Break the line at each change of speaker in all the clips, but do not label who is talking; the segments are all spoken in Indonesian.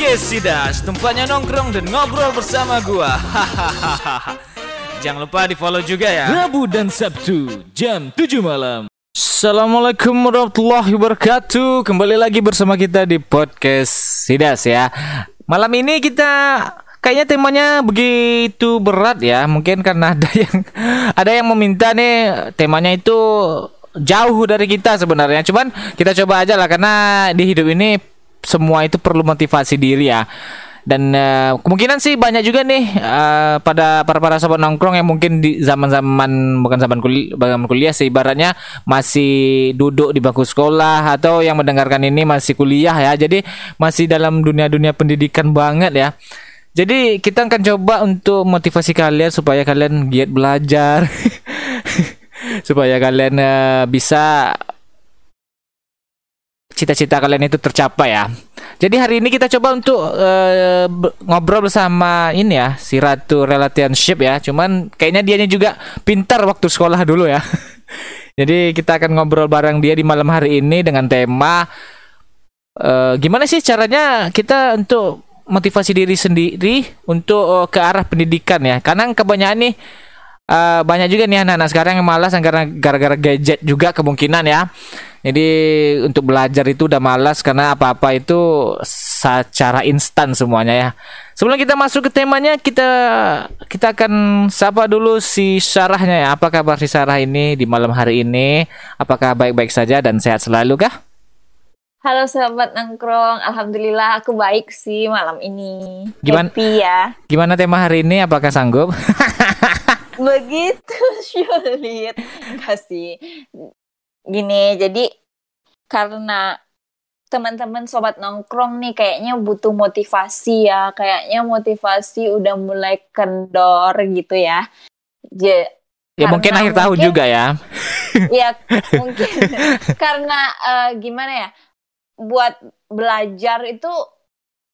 Podcast Sidas, tempatnya nongkrong dan ngobrol bersama gua. Hahaha. Jangan lupa di follow juga ya.
Rabu dan Sabtu jam 7 malam. Assalamualaikum warahmatullahi wabarakatuh. Kembali lagi bersama kita di podcast Sidas ya. Malam ini kita kayaknya temanya begitu berat ya. Mungkin karena ada yang ada yang meminta nih temanya itu jauh dari kita sebenarnya. Cuman kita coba aja lah karena di hidup ini semua itu perlu motivasi diri ya. Dan uh, kemungkinan sih banyak juga nih uh, pada para para sobat nongkrong yang mungkin di zaman zaman bukan zaman kuliah, zaman kuliah sih ibaratnya masih duduk di bangku sekolah atau yang mendengarkan ini masih kuliah ya. Jadi masih dalam dunia dunia pendidikan banget ya. Jadi kita akan coba untuk motivasi kalian supaya kalian giat belajar. Supaya kalian uh, bisa cita-cita kalian itu tercapai ya. Jadi hari ini kita coba untuk uh, ngobrol bersama ini ya, si Ratu Relationship ya. Cuman kayaknya dianya juga pintar waktu sekolah dulu ya. Jadi kita akan ngobrol bareng dia di malam hari ini dengan tema uh, gimana sih caranya kita untuk motivasi diri sendiri untuk uh, ke arah pendidikan ya. Karena kebanyakan nih uh, banyak juga nih anak-anak sekarang yang malas karena gara-gara gadget juga kemungkinan ya. Jadi untuk belajar itu udah malas karena apa-apa itu secara instan semuanya ya. Sebelum kita masuk ke temanya kita kita akan sapa dulu si Sarahnya ya. Apa kabar si Sarah ini di malam hari ini? Apakah baik-baik saja dan sehat selalu kah?
Halo sahabat nongkrong, alhamdulillah aku baik sih malam ini.
Gimana?
Happy ya.
Gimana tema hari ini? Apakah sanggup?
Begitu sulit. Enggak sih gini jadi karena teman-teman sobat nongkrong nih kayaknya butuh motivasi ya. Kayaknya motivasi udah mulai kendor gitu ya.
Je, ya mungkin akhir tahun juga ya.
Ya mungkin. Karena uh, gimana ya buat belajar itu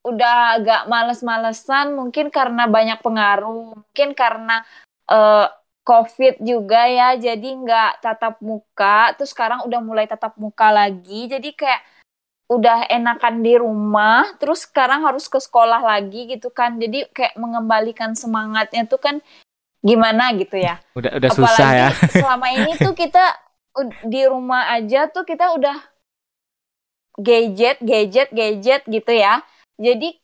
udah agak males-malesan mungkin karena banyak pengaruh mungkin karena uh, COVID juga ya, jadi nggak tatap muka. Terus sekarang udah mulai tatap muka lagi, jadi kayak udah enakan di rumah. Terus sekarang harus ke sekolah lagi gitu kan. Jadi kayak mengembalikan semangatnya tuh kan gimana gitu ya.
Udah udah Apalagi susah ya.
selama ini tuh kita di rumah aja tuh kita udah gadget, gadget, gadget gitu ya. Jadi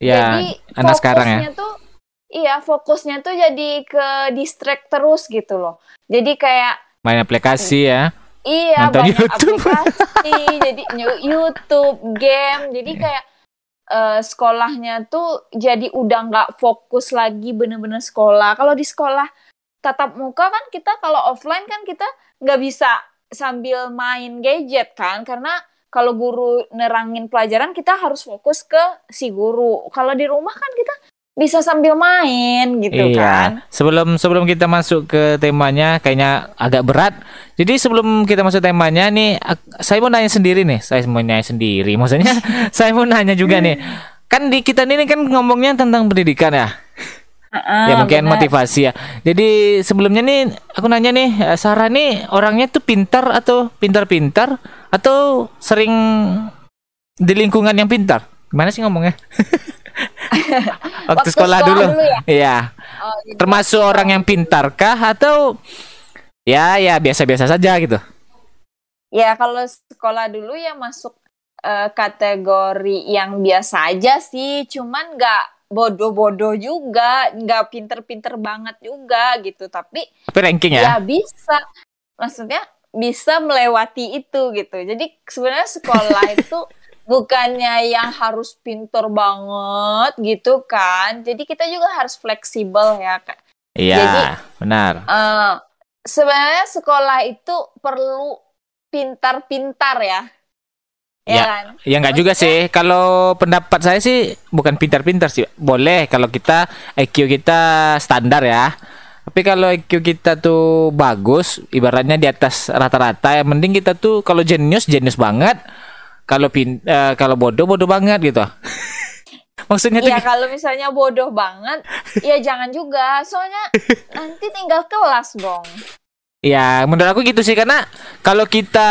ya, jadi anak sekarang ya. tuh
iya fokusnya tuh jadi ke distract terus gitu loh. Jadi kayak
main aplikasi ya.
Iya Nonton banyak YouTube. aplikasi jadi YouTube game. Jadi kayak uh, sekolahnya tuh jadi udah nggak fokus lagi bener-bener sekolah. Kalau di sekolah tatap muka kan kita kalau offline kan kita nggak bisa sambil main gadget kan. Karena kalau guru nerangin pelajaran kita harus fokus ke si guru. Kalau di rumah kan kita bisa sambil main gitu iya. kan.
Sebelum sebelum kita masuk ke temanya kayaknya agak berat. Jadi sebelum kita masuk temanya nih saya mau nanya sendiri nih. Saya mau nanya sendiri. Maksudnya saya mau nanya juga nih. Kan di kita ini kan ngomongnya tentang pendidikan ya. Uh, ya mungkin bener. motivasi ya. Jadi sebelumnya nih aku nanya nih eh, Sarah nih orangnya tuh pintar atau pintar-pintar atau sering di lingkungan yang pintar? Gimana sih ngomongnya? Waktu, Waktu sekolah, sekolah dulu. dulu ya? Iya. Oh, gitu. Termasuk orang yang pintar kah atau ya ya biasa-biasa saja gitu?
Ya kalau sekolah dulu ya masuk uh, kategori yang biasa aja sih, cuman nggak bodoh-bodoh juga, nggak pinter-pinter banget juga gitu, tapi
tapi ranking ya?
Ya bisa, maksudnya bisa melewati itu gitu. Jadi sebenarnya sekolah itu bukannya yang harus pinter banget gitu kan jadi kita juga harus fleksibel ya kak
iya jadi, benar uh,
sebenarnya sekolah itu perlu pintar-pintar ya
Ya, ya, kan? ya nggak juga sih. Kalau pendapat saya sih bukan pintar-pintar sih. Boleh kalau kita IQ kita standar ya. Tapi kalau IQ kita tuh bagus, ibaratnya di atas rata-rata, ya mending kita tuh kalau jenius jenius banget kalau pin uh, kalau bodoh bodoh banget gitu.
Maksudnya ya kalau misalnya bodoh banget ya jangan juga. Soalnya nanti tinggal kelas dong
Ya, menurut aku gitu sih karena kalau kita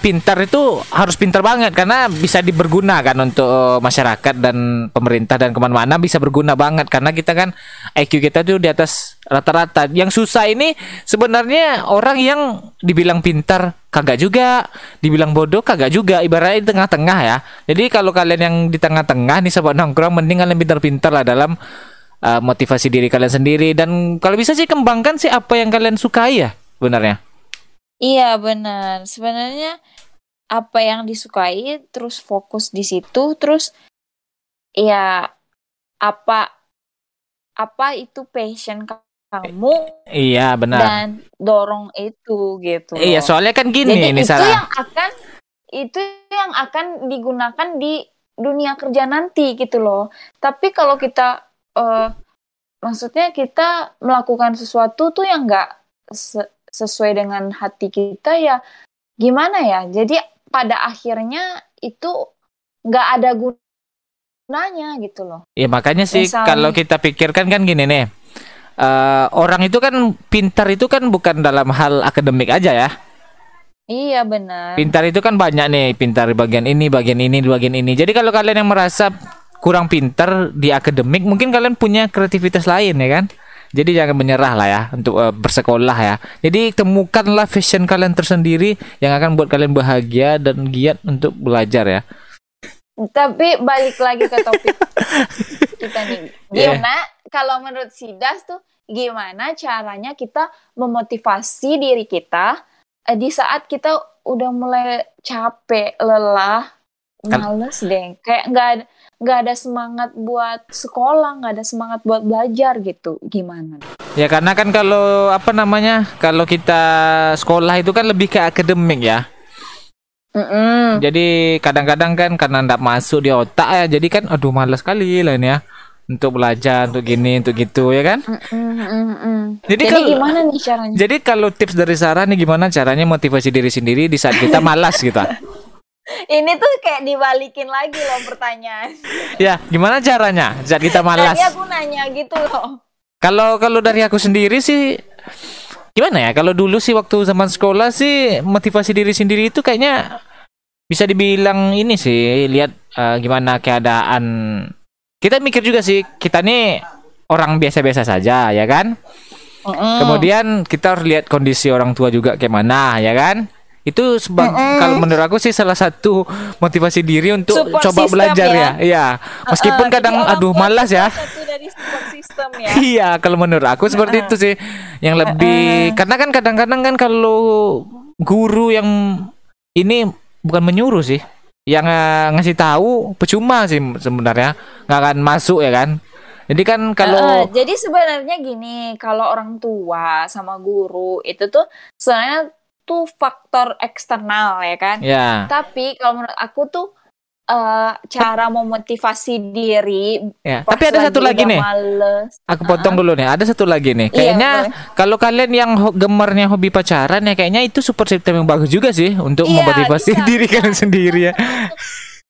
pintar itu harus pintar banget karena bisa diberguna kan untuk eh, masyarakat dan pemerintah dan ke mana-mana bisa berguna banget karena kita kan IQ kita tuh di atas rata-rata. Yang susah ini sebenarnya orang yang dibilang pintar kagak juga, dibilang bodoh kagak juga, ibaratnya di tengah-tengah ya. Jadi kalau kalian yang di tengah-tengah nih sobat nongkrong mending kalian pintar-pintar lah dalam uh, motivasi diri kalian sendiri dan kalau bisa sih kembangkan sih apa yang kalian sukai ya sebenarnya.
Iya benar. Sebenarnya apa yang disukai terus fokus di situ terus ya apa apa itu passion kamu
Iya benar.
dan dorong itu gitu.
Iya
loh.
soalnya kan gini
Jadi
ini
itu
salah.
yang akan itu yang akan digunakan di dunia kerja nanti gitu loh. Tapi kalau kita eh, maksudnya kita melakukan sesuatu tuh yang nggak se- sesuai dengan hati kita ya gimana ya? Jadi pada akhirnya itu nggak ada gunanya gitu loh.
Ya makanya sih
Misal-
kalau kita pikirkan kan gini nih. eh, orang itu kan pintar itu kan bukan dalam hal akademik aja ya.
Iya benar.
Pintar itu kan banyak nih, pintar di bagian ini, bagian ini, di bagian ini. Jadi kalau kalian yang merasa kurang pintar di akademik, mungkin kalian punya kreativitas lain ya kan? Jadi jangan menyerah lah ya untuk eh, bersekolah ya. Jadi temukanlah passion kalian tersendiri yang akan buat kalian bahagia dan giat untuk belajar ya.
Tapi balik lagi ke topik kita nih.
Iya.
Gimana kalau menurut Sidas tuh gimana caranya kita memotivasi diri kita eh, di saat kita udah mulai capek, lelah,
Kan-
males deh. Kayak nggak nggak ada semangat buat sekolah, nggak ada semangat buat belajar gitu. Gimana?
Ya karena kan kalau apa namanya kalau kita sekolah itu kan lebih ke akademik ya.
Mm-mm.
Jadi kadang-kadang kan karena ndak masuk di otak ya, jadi kan aduh malas sekali lah ini ya untuk belajar, untuk gini, untuk gitu ya kan.
Mm-mm, mm-mm.
Jadi
Jadi
kalau-
gimana nih caranya?
Jadi kalau tips dari Sarah nih gimana caranya motivasi diri sendiri di saat kita malas gitu.
Ini tuh kayak dibalikin lagi loh pertanyaan.
Ya, gimana caranya saat kita malas?
Tadi aku nanya gitu loh.
Kalau kalau dari aku sendiri sih gimana ya? Kalau dulu sih waktu zaman sekolah sih motivasi diri sendiri itu kayaknya bisa dibilang ini sih lihat eh, gimana keadaan. Kita mikir juga sih kita nih orang biasa-biasa saja ya kan.
Mm-mm.
Kemudian kita harus lihat kondisi orang tua juga kayak mana ya kan. Itu sebab
Mm-mm.
kalau menurut aku sih salah satu motivasi diri untuk
Support
coba
system
belajar
ya.
ya. Iya. Meskipun
Uh-uh,
kadang aduh malas ya.
salah Satu dari support system ya.
Iya, kalau menurut aku seperti
Heeh.
itu sih. Yang lebih karena kan kadang-kadang kan kalau guru yang ini bukan menyuruh sih. Yang eh, ngasih tahu percuma sih sebenarnya. nggak akan masuk ya kan. Jadi kan kalau
Heeh, jadi sebenarnya gini, kalau orang tua sama guru itu tuh sebenarnya tuh faktor eksternal ya kan.
ya,
Tapi kalau menurut aku tuh eh, cara memotivasi diri.
ya.
pas
Tapi ada satu lagi nih.
Males.
Aku potong dulu nih. Ada satu lagi nih.
Iya,
Kayaknya
boleh.
kalau kalian yang ho- gemarnya hobi pacaran ya kayaknya itu support system yang bagus juga sih untuk
Iya,
memotivasi
bisa,
diri kalian sendiri ya.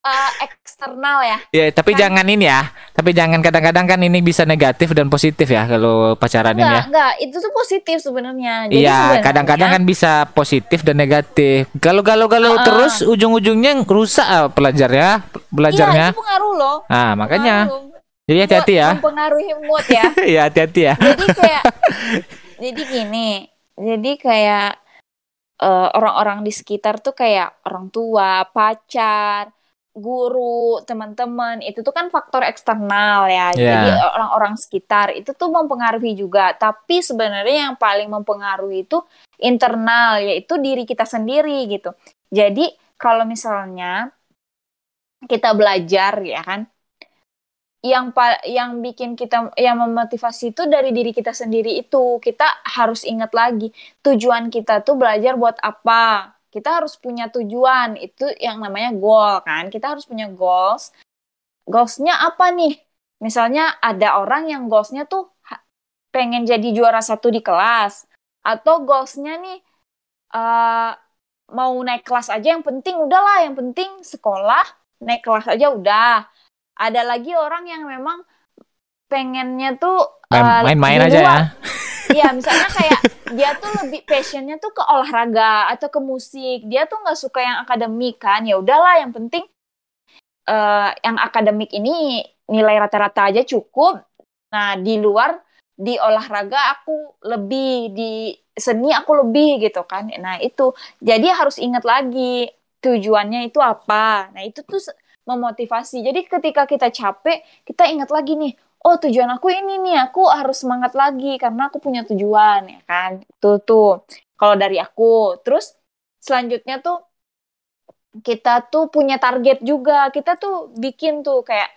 Eh, eksternal ya.
Ya, tapi
Kan-
jangan ini ya. Tapi jangan kadang-kadang kan ini bisa negatif dan positif ya kalau pacaran ini ya.
Enggak, itu tuh positif sebenarnya.
Iya, kadang-kadang kan bisa positif dan negatif. Kalau galau-galau
Heeh.
terus ujung-ujungnya rusak ah, pelajarnya,
Iya,
belajarnya.
itu pengaruh loh.
Nah, makanya.
Pengaruh.
Jadi hati-hati ya.
Mempengaruhi mood ya.
Iya, hati-hati ya.
jadi kayak jadi gini jadi kayak eh, orang-orang di sekitar tuh kayak orang tua pacar guru teman-teman itu tuh kan faktor eksternal ya.
Iya.
jadi orang-orang sekitar itu tuh mempengaruhi juga. Tapi sebenarnya yang paling mempengaruhi itu internal yaitu diri kita sendiri gitu. Jadi kalau misalnya kita belajar ya kan yang pa- yang bikin kita yang memotivasi itu dari diri kita sendiri itu. Kita harus ingat lagi tujuan kita tuh belajar buat apa kita harus punya tujuan. Itu yang namanya goal kan? Kita harus punya goals. Goalsnya apa nih? Misalnya ada orang yang goalsnya tuh pengen jadi juara satu di kelas. Atau goalsnya nih eh, mau naik kelas aja yang penting udahlah yang penting sekolah naik kelas aja udah. Ada lagi orang yang memang pengennya tuh
Main-
eh,
Main-main
di
aja ya.
Iya, misalnya kayak dia tuh lebih passionnya tuh ke olahraga atau ke musik. Dia tuh nggak suka yang akademik kan. Ya udahlah, yang penting uh, yang akademik ini nilai rata-rata aja cukup. Nah, di luar di olahraga aku lebih di seni aku lebih gitu kan. Nah, itu. Jadi harus ingat lagi tujuannya itu apa. Nah, itu tuh memotivasi. Jadi ketika kita capek, kita ingat lagi nih, oh tujuan aku ini nih, aku harus semangat lagi karena aku punya tujuan ya kan. Itu tuh kalau dari aku. Terus selanjutnya tuh kita tuh punya target juga. Kita tuh bikin tuh kayak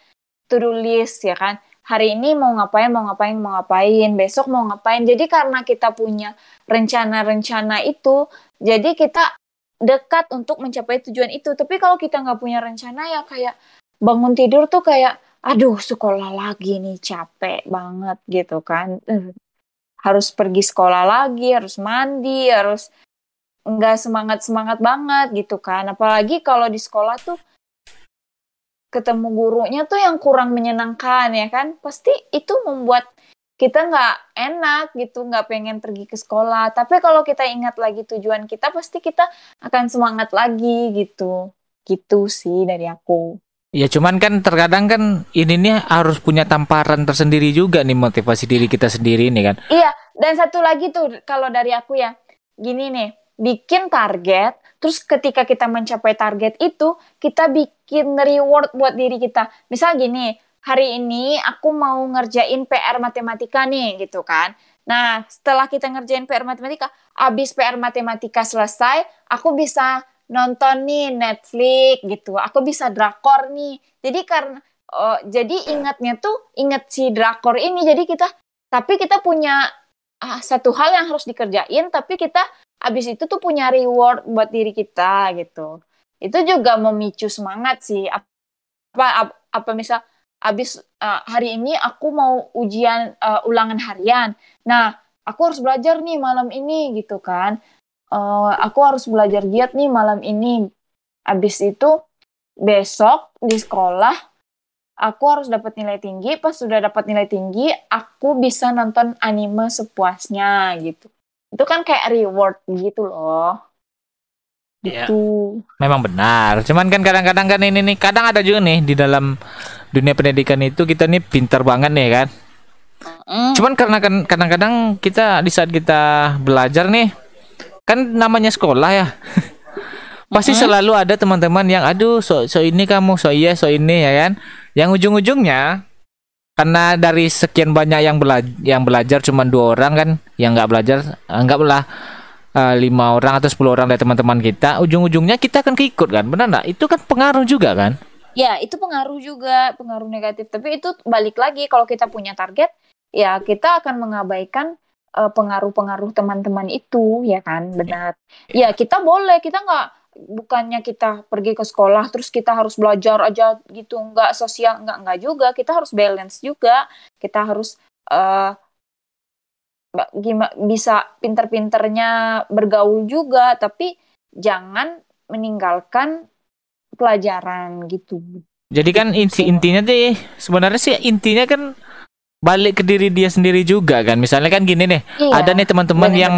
to-do list ya kan hari ini mau ngapain, mau ngapain, mau ngapain, besok mau ngapain. Jadi karena kita punya rencana-rencana itu, jadi kita dekat untuk mencapai tujuan itu. Tapi kalau kita nggak punya rencana ya kayak bangun tidur tuh kayak, aduh sekolah lagi nih capek banget gitu kan. Uh, harus pergi sekolah lagi, harus mandi, harus nggak semangat semangat banget gitu kan. Apalagi kalau di sekolah tuh ketemu gurunya tuh yang kurang menyenangkan ya kan pasti itu membuat kita nggak enak gitu nggak pengen pergi ke sekolah tapi kalau kita ingat lagi tujuan kita pasti kita akan semangat lagi gitu gitu sih dari aku
Ya cuman kan terkadang kan ini nih harus punya tamparan tersendiri juga nih motivasi diri kita sendiri nih kan.
Iya, dan satu lagi tuh kalau dari aku ya, gini nih, bikin target, Terus ketika kita mencapai target itu, kita bikin reward buat diri kita. Misal gini, hari ini aku mau ngerjain PR matematika nih gitu kan. Nah, setelah kita ngerjain PR matematika, abis PR matematika selesai, aku bisa nonton nih Netflix gitu. Aku bisa drakor nih. Jadi karena oh, jadi ingatnya tuh ingat si drakor ini. Jadi kita tapi kita punya ah, satu hal yang harus dikerjain tapi kita abis itu tuh punya reward buat diri kita gitu itu juga memicu semangat sih apa apa, apa misal abis uh, hari ini aku mau ujian uh, ulangan harian nah aku harus belajar nih malam ini gitu kan uh, aku harus belajar giat nih malam ini. Abis itu besok di sekolah aku harus dapat nilai tinggi. Pas sudah dapat nilai tinggi aku bisa nonton anime sepuasnya gitu. Itu kan kayak reward gitu loh.
Ya, itu memang benar. Cuman kan kadang-kadang kan ini nih kadang ada juga nih di dalam dunia pendidikan itu kita nih pintar banget nih kan? Mm. cuman karena kan kadang-kadang kita di saat kita belajar nih kan namanya sekolah ya. Pasti mm -hmm. selalu ada teman-teman yang aduh so so ini kamu so iya so ini ya kan? Yang ujung-ujungnya karena dari sekian banyak yang belajar yang belajar cuma dua orang kan yang nggak belajar anggaplah uh, lima orang atau sepuluh orang dari teman-teman kita ujung-ujungnya kita akan keikut kan benar nggak? Itu kan pengaruh juga kan?
Ya itu pengaruh juga pengaruh negatif. Tapi itu balik lagi kalau kita punya target ya kita akan mengabaikan uh, pengaruh-pengaruh teman-teman itu ya kan? Benar. Ya kita boleh. Kita nggak bukannya kita pergi ke sekolah terus kita harus belajar aja gitu. Nggak sosial nggak nggak juga. Kita harus balance juga. Kita harus uh, gimana bisa pinter-pinternya bergaul juga. Tapi jangan meninggalkan pelajaran gitu.
Jadi kan inti intinya deh sebenarnya sih intinya kan balik ke diri dia sendiri juga kan? Misalnya kan gini nih iya, ada nih teman-teman yang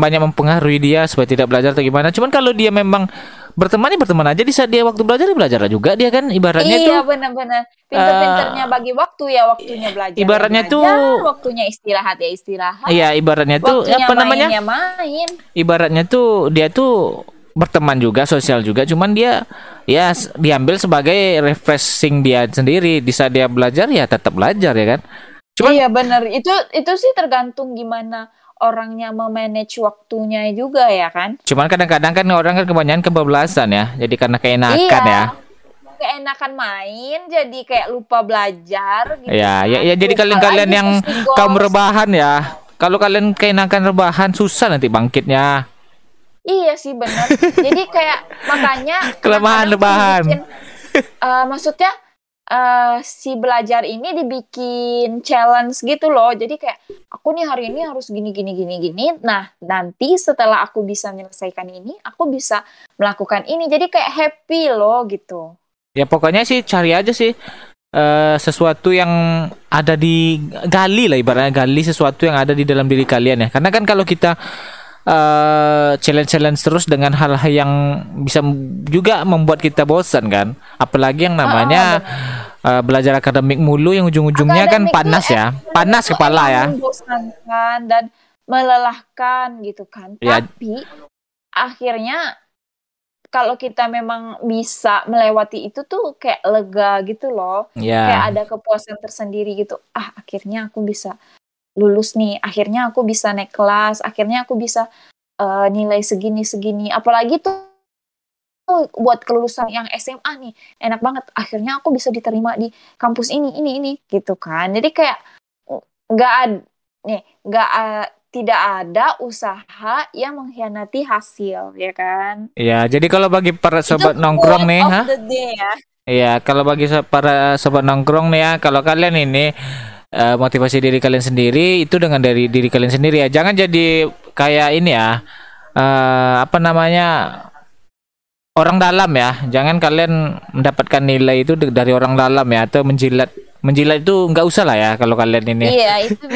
banyak mempengaruhi dia supaya tidak belajar atau gimana. Cuman kalau dia memang berteman ya berteman aja. Di saat dia waktu belajar ya belajar juga dia kan ibaratnya
iya,
tuh
iya benar-benar. Pinter-pinternya uh, bagi waktu ya waktunya belajar
ibaratnya
ya
tuh
waktunya istirahat ya istirahat.
Iya ibaratnya tuh
waktunya
apa namanya?
ya main.
Ibaratnya tuh dia tuh berteman juga sosial juga. Cuman dia ya diambil sebagai refreshing dia sendiri. Di saat dia belajar ya tetap belajar ya kan
Cuman, iya benar itu itu sih tergantung gimana orangnya memanage waktunya juga ya kan.
Cuman kadang-kadang kan orang kan kebanyakan kebablasan ya, jadi karena keenakan
iya.
ya.
Keenakan main, jadi kayak lupa belajar.
Gitu ya, kan. ya, ya jadi kalian-kalian yang kaum rebahan ya, kalau kalian keenakan rebahan susah nanti bangkitnya.
Iya sih benar. jadi kayak makanya
kelemahan rebahan. Bikin,
uh, maksudnya uh, si belajar ini dibikin challenge gitu loh. Jadi kayak aku nih hari ini harus gini gini gini gini. Nah, nanti setelah aku bisa menyelesaikan ini, aku bisa melakukan ini. Jadi kayak happy loh gitu.
Ya pokoknya sih cari aja sih eh, sesuatu yang ada di gali lah ibaratnya gali sesuatu yang ada di dalam diri kalian ya. Karena kan kalau kita eh, challenge-challenge terus dengan hal-hal yang bisa juga membuat kita bosan kan. Apalagi yang namanya eh, belajar akademik mulu yang ujung-ujungnya kan panas
tuh
ya. Panas kepala ya.
membosankan dan melelahkan gitu kan.
Ya.
Tapi akhirnya kalau kita memang bisa melewati itu tuh kayak lega gitu loh. Kayak
Ya.
ada kepuasan tersendiri gitu. Ah, akhirnya aku bisa lulus nih. Akhirnya aku bisa naik kelas. Akhirnya aku bisa eh, nilai segini-segini. Apalagi tuh buat kelulusan yang SMA nih. Enak banget. Akhirnya aku bisa diterima di kampus ini, ini, ini. Gitu kan. Jadi kayak nggak ada, nih, nggak tidak ada usaha yang mengkhianati hasil, ya kan?
Ya, jadi kalau bagi para sobat
Itu
nongkrong nih, ha?
ya.
Iya, kalau bagi para sobat nongkrong nih ya, kalau kalian ini eh, motivasi diri kalian sendiri itu dengan dari diri kalian sendiri ya. Jangan jadi kayak ini ya. eh, apa namanya? Orang dalam ya. Jangan kalian mendapatkan nilai itu dari orang dalam ya atau menjilat. Menjilat itu nggak usah lah ya kalau kalian ini.
Iya, itu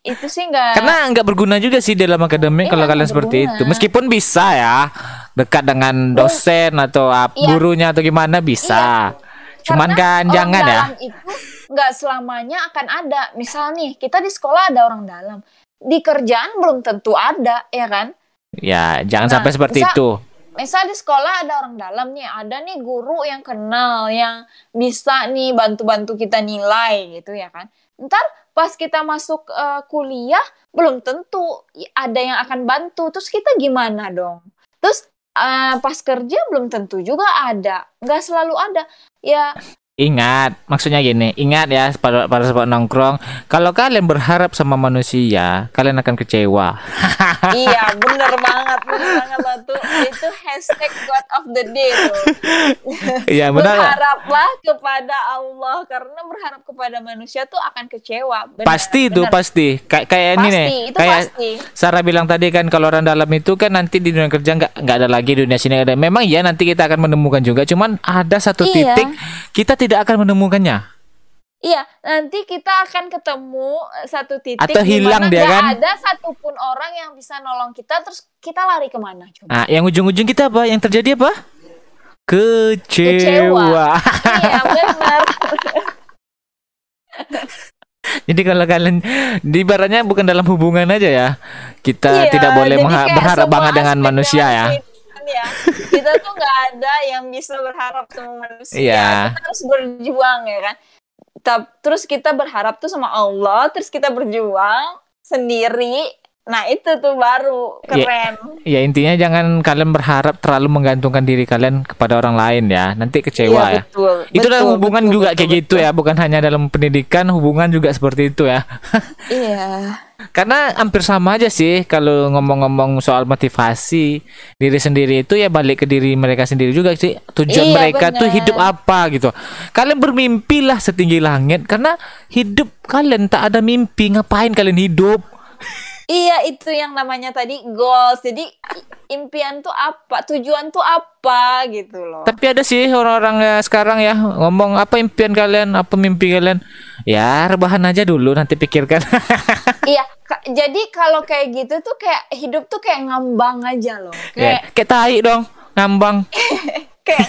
itu sih nggak
Karena nggak berguna juga sih dalam akademik
Iya,
kalau kalian seperti
berguna.
itu. Meskipun bisa ya dekat dengan dosen atau
Iya.
gurunya atau gimana bisa. Cuman
Karena
kan
orang
jangan ya.
dalam itu nggak selamanya akan ada. Misal nih, kita di sekolah ada orang dalam. Di kerjaan belum tentu ada, ya kan?
Ya, jangan
Nah,
sampai seperti
bisa-
itu.
Misal di sekolah ada orang dalam nih, ada nih guru yang kenal, yang bisa nih bantu-bantu kita nilai gitu ya kan. Ntar pas kita masuk eh, kuliah, belum tentu ada yang akan bantu. Terus kita gimana dong? Terus eh, pas kerja belum tentu juga ada. Nggak selalu ada. Ya
Ingat, maksudnya gini, ingat ya para para sobat nongkrong, kalau kalian berharap sama manusia, kalian akan kecewa.
iya bener banget, bener banget lah tuh. Itu hashtag God of the day tuh.
Iya, benar.
Berharaplah kepada Allah karena berharap kepada manusia tuh akan kecewa. Benar,
Pasti itu
benar.
pasti. Kayak kayak ini
Pasti,
nih.
itu
Kayak
pasti.
Sarah bilang tadi kan kalau orang dalam itu kan nanti di dunia kerja nggak nggak ada lagi dunia sini ada. Memang ya nanti kita akan menemukan juga. Cuman ada satu
Iya.
titik kita tidak akan menemukannya.
Iya, nanti kita akan ketemu eh, satu titik
Atau hilang dia kan?
ada satupun orang yang bisa nolong kita, terus kita lari ke mana coba?
Nah, yang ujung-ujung kita apa? Yang terjadi apa? Kecewa.
iya benar.
Jadi kalau kalian di ibaratnya bukan dalam hubungan aja ya. Kita
Iya,
tidak boleh berharap banget dengan manusia ya.
kehidupan ya. Kita tuh nggak ada yang bisa berharap sama manusia.
Iya.
Kita harus berjuang ya kan. Terus kita berharap tuh sama Allah, terus kita berjuang sendiri. Nah itu tuh baru
Iya.
keren.
Ya intinya jangan kalian berharap terlalu menggantungkan diri kalian kepada orang lain ya. Nanti kecewa ya.
Iya, betul.
Itu dalam
betul,
hubungan
betul,
juga
betul,
kayak gitu
betul.
ya, bukan hanya dalam pendidikan, hubungan juga seperti itu ya.
Iya.
Karena hampir sama aja sih kalau ngomong-ngomong soal motivasi diri sendiri itu ya balik ke diri mereka sendiri juga sih. Tujuan
Iya,
mereka tuh
benar.
hidup apa gitu. Kalian bermimpilah setinggi langit karena hidup kalian tak ada mimpi, ngapain kalian hidup?
Iya itu yang namanya tadi goals. Jadi impian tuh apa? Tujuan tuh apa gitu loh.
Tapi ada sih orang-orang ya sekarang ya ngomong apa impian kalian, apa mimpi kalian. Ya rebahan aja dulu nanti pikirkan.
Iya, jadi kalau kayak gitu tuh kayak hidup tuh kayak ngambang aja loh.
ya,
Kayak
kayak tai dong, ngambang.
kayak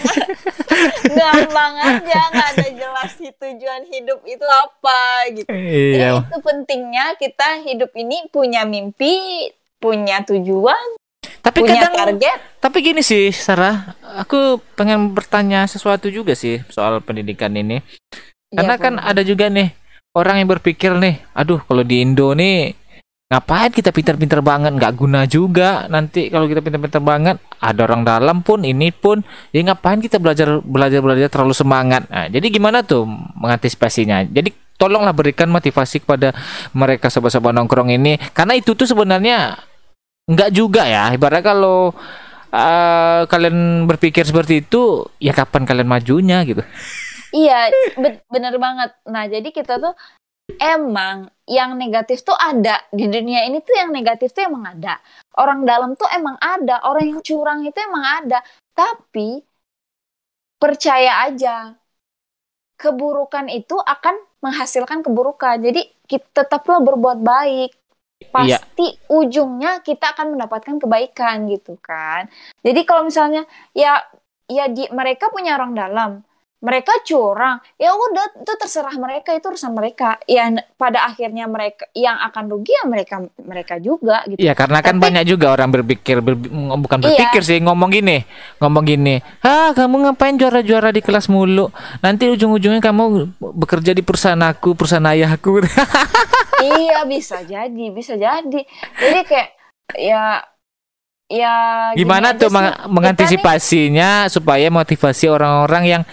ngambang aja, nggak ada jelas tujuan hidup itu apa gitu. Jadi
Iya.
itu pentingnya kita hidup ini punya mimpi, punya tujuan,
Tapi
punya
kadang
target.
Tapi gini sih, Sarah, aku pengen bertanya sesuatu juga sih soal pendidikan ini. Karena
Iya,
kan ada juga nih orang yang berpikir nih, aduh kalau di Indo nih ngapain kita pintar-pintar banget, nggak guna juga. Nanti kalau kita pintar-pintar banget, ada orang dalam pun ini pun, ya ngapain kita belajar belajar belajar terlalu semangat. Nah, jadi gimana tuh mengantisipasinya? Jadi tolonglah berikan motivasi kepada mereka sobat-sobat nongkrong ini, karena itu tuh sebenarnya nggak juga ya. Ibarat kalau eh, kalian berpikir seperti itu, ya kapan kalian majunya gitu.
Iya, be- bener banget. Nah, jadi kita tuh emang yang negatif tuh ada di dunia ini tuh yang negatif tuh emang ada. Orang dalam tuh emang ada, orang yang curang itu emang ada. Tapi percaya aja, keburukan itu akan menghasilkan keburukan. Jadi kita tetaplah berbuat baik.
Iya.
Pasti ujungnya kita akan mendapatkan kebaikan gitu kan. Jadi kalau misalnya ya ya di mereka punya orang dalam, mereka curang, ya udah itu terserah mereka itu urusan mereka. Ya n- pada akhirnya mereka yang akan rugi ya mereka mereka juga gitu.
Iya karena kan
Tapi-
banyak juga orang berpikir ber- bukan
Iya.
berpikir sih ngomong gini ngomong gini ah kamu ngapain juara-juara di kelas mulu nanti ujung-ujungnya kamu bekerja di perusahaan aku perusahaan ayahku
iya bisa jadi, bisa jadi. Jadi kayak ya ya
gimana tuh meng-
nih-
mengantisipasinya supaya motivasi orang-orang yang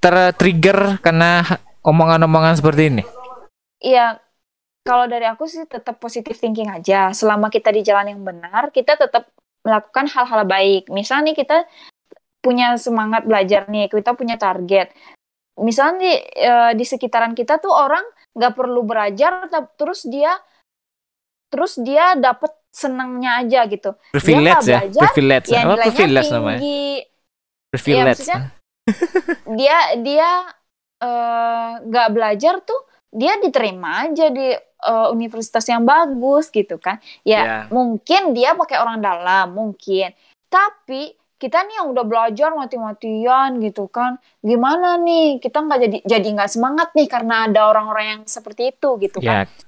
tertrigger karena omongan-omongan seperti ini
Iya, kalau dari aku sih tetap positive thinking aja. Selama kita di jalan yang benar, kita tetap melakukan hal-hal baik. Misal nih kita punya semangat belajar nih, kita punya target. Misalnya di, eh, di sekitaran kita tuh orang nggak perlu belajar, terus dia terus dia dapat senangnya aja gitu.
privilege ya
belajar,
privilege
Ya
apa
nilainya
privilege namanya
tinggi.
privilege
maksudnya dia dia eh, nggak belajar tuh dia diterima aja di eh, universitas yang bagus gitu kan. Ya
Ya.
mungkin dia pakai orang dalam mungkin. Tapi kita nih yang udah belajar mati-matian gitu kan gimana nih? Kita nggak jadi jadi nggak semangat nih karena ada orang-orang yang seperti itu gitu kan.
Ya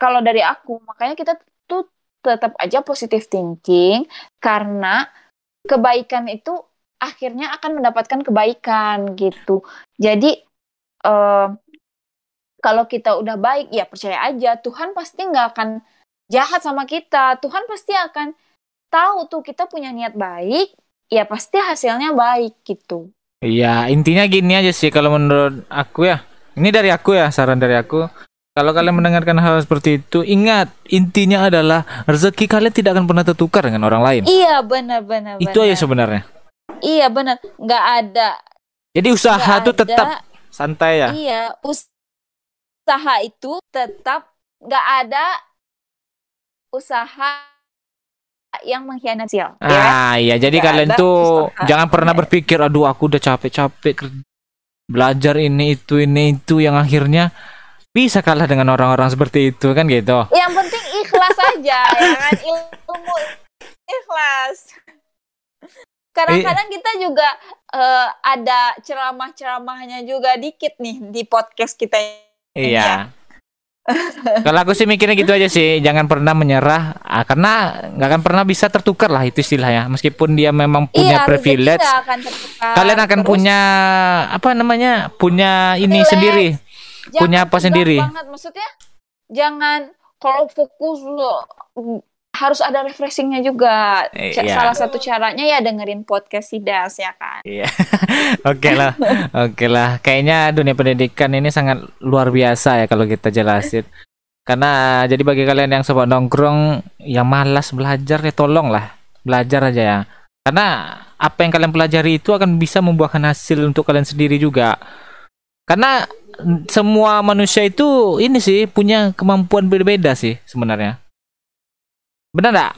kalau dari aku makanya kita tuh tetap aja positive thinking karena kebaikan itu akhirnya akan mendapatkan kebaikan gitu jadi eh, kalau kita udah baik ya percaya aja Tuhan pasti nggak akan jahat sama kita Tuhan pasti akan tahu tuh kita punya niat baik ya pasti hasilnya baik gitu
Iya, intinya gini aja sih kalau menurut aku ya. Ini dari aku ya, saran dari aku. Kalau kalian mendengarkan hal seperti itu, ingat intinya adalah rezeki kalian tidak akan pernah tertukar dengan orang lain.
iya benar-benar
Itu aja sebenarnya.
Iya benar nggak ada
Jadi usaha
nggak
tuh tetap santai ya.
Iya, us- usaha itu tetap nggak ada usaha yang mengkhianati ya.
Ah, iya. Jadi
Nggak
kalian tuh
usaha.
jangan pernah
Iya.
berpikir, aduh aku udah capek-capek belajar ini itu ini itu yang akhirnya bisa kalah dengan orang-orang seperti itu kan gitu.
Yang penting ikhlas aja, ya kan ilmu ikhlas. Kadang-kadang kita juga eh, ada ceramah-ceramahnya juga dikit nih di podcast kita.
Iya. Kalau aku sih mikirnya gitu aja sih, jangan pernah menyerah, ah, karena nggak akan pernah bisa tertukar lah itu istilahnya. Meskipun dia memang punya
iya,
privilege,
akan tertukar.
kalian akan
Terus
punya apa namanya, punya ini sendiri.
jangan
punya apa sendiri.
banget maksudnya jangan kalau fokus lo harus ada refreshingnya juga
Eh, iya.
salah satu caranya ya dengerin podcast Sidas ya kan
Iya. Oke lah, oke lah. Kayaknya dunia pendidikan ini sangat luar biasa ya kalau kita jelasin. Karena jadi bagi kalian yang sobat nongkrong yang malas belajar ya tolong lah belajar aja ya. Karena apa yang kalian pelajari itu akan bisa membuahkan hasil untuk kalian sendiri juga. Karena semua manusia itu ini sih punya kemampuan berbeda sih sebenarnya. Benar nggak?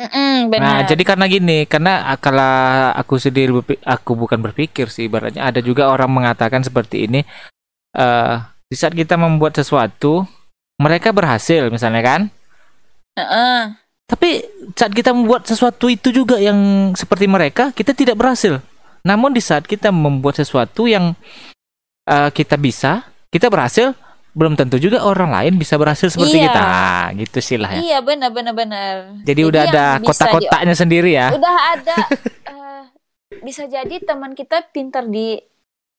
Mm-mm,
Nah, jadi karena gini, karena kalau aku sendiri aku bukan berpikir sih, ibaratnya ada juga orang mengatakan seperti ini. eh di saat kita membuat sesuatu, mereka berhasil misalnya kan.
Heeh.
Tapi saat kita membuat sesuatu itu juga yang seperti mereka, kita tidak berhasil. Namun di saat kita membuat sesuatu yang eh, kita bisa, kita berhasil, belum tentu juga orang lain bisa berhasil seperti
Iya.
kita. Nah, gitu sih lah ya.
iya benar benar benar
Jadi, udah
yang
ada kotak-kotaknya sendiri ya.
udah ada eh, bisa jadi teman kita pintar di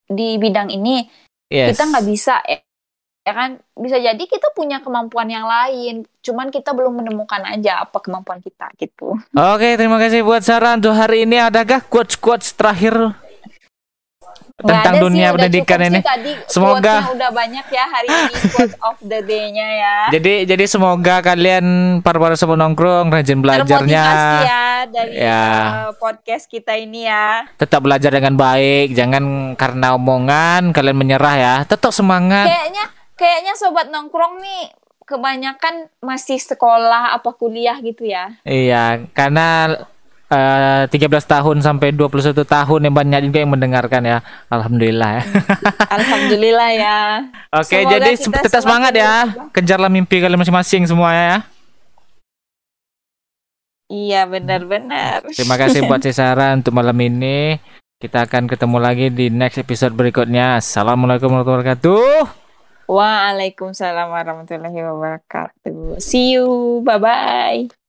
di bidang ini
Yes.
kita nggak bisa ya, ya kan bisa jadi kita punya kemampuan yang lain cuman kita belum menemukan aja apa kemampuan kita gitu
Oke, terima kasih buat saran untuk hari ini. Adakah quotes-quotes terakhir
Nggak
tentang
ada sih,
dunia
udah
pendidikan
cukup
ini?
sih tadi
Semoga-
udah banyak ya hari ini quotes of the day-nya ya
Jadi jadi semoga kalian para para sobat nongkrong rajin belajarnya,
ya dari
Ya.
uh, podcast kita ini ya
tetap belajar dengan baik, jangan karena omongan kalian menyerah ya. Tetap semangat.
kayaknya kayaknya sobat nongkrong nih kebanyakan masih sekolah apa kuliah gitu ya
Iya, karena eh, 13 tahun sampai 21 tahun yang banyak juga yang mendengarkan ya. Alhamdulillah ya.
Alhamdulillah ya.
Oke,
Semoga
jadi tetap semangat ya. Kejarlah mimpi kalian masing-masing semuanya ya.
Iya benar-benar.
Terima kasih buat Cesara untuk malam ini. Kita akan ketemu lagi di next episode berikutnya. Assalamualaikum warahmatullahi wabarakatuh.
Waalaikumsalam warahmatullahi wabarakatuh. See you. Bye bye.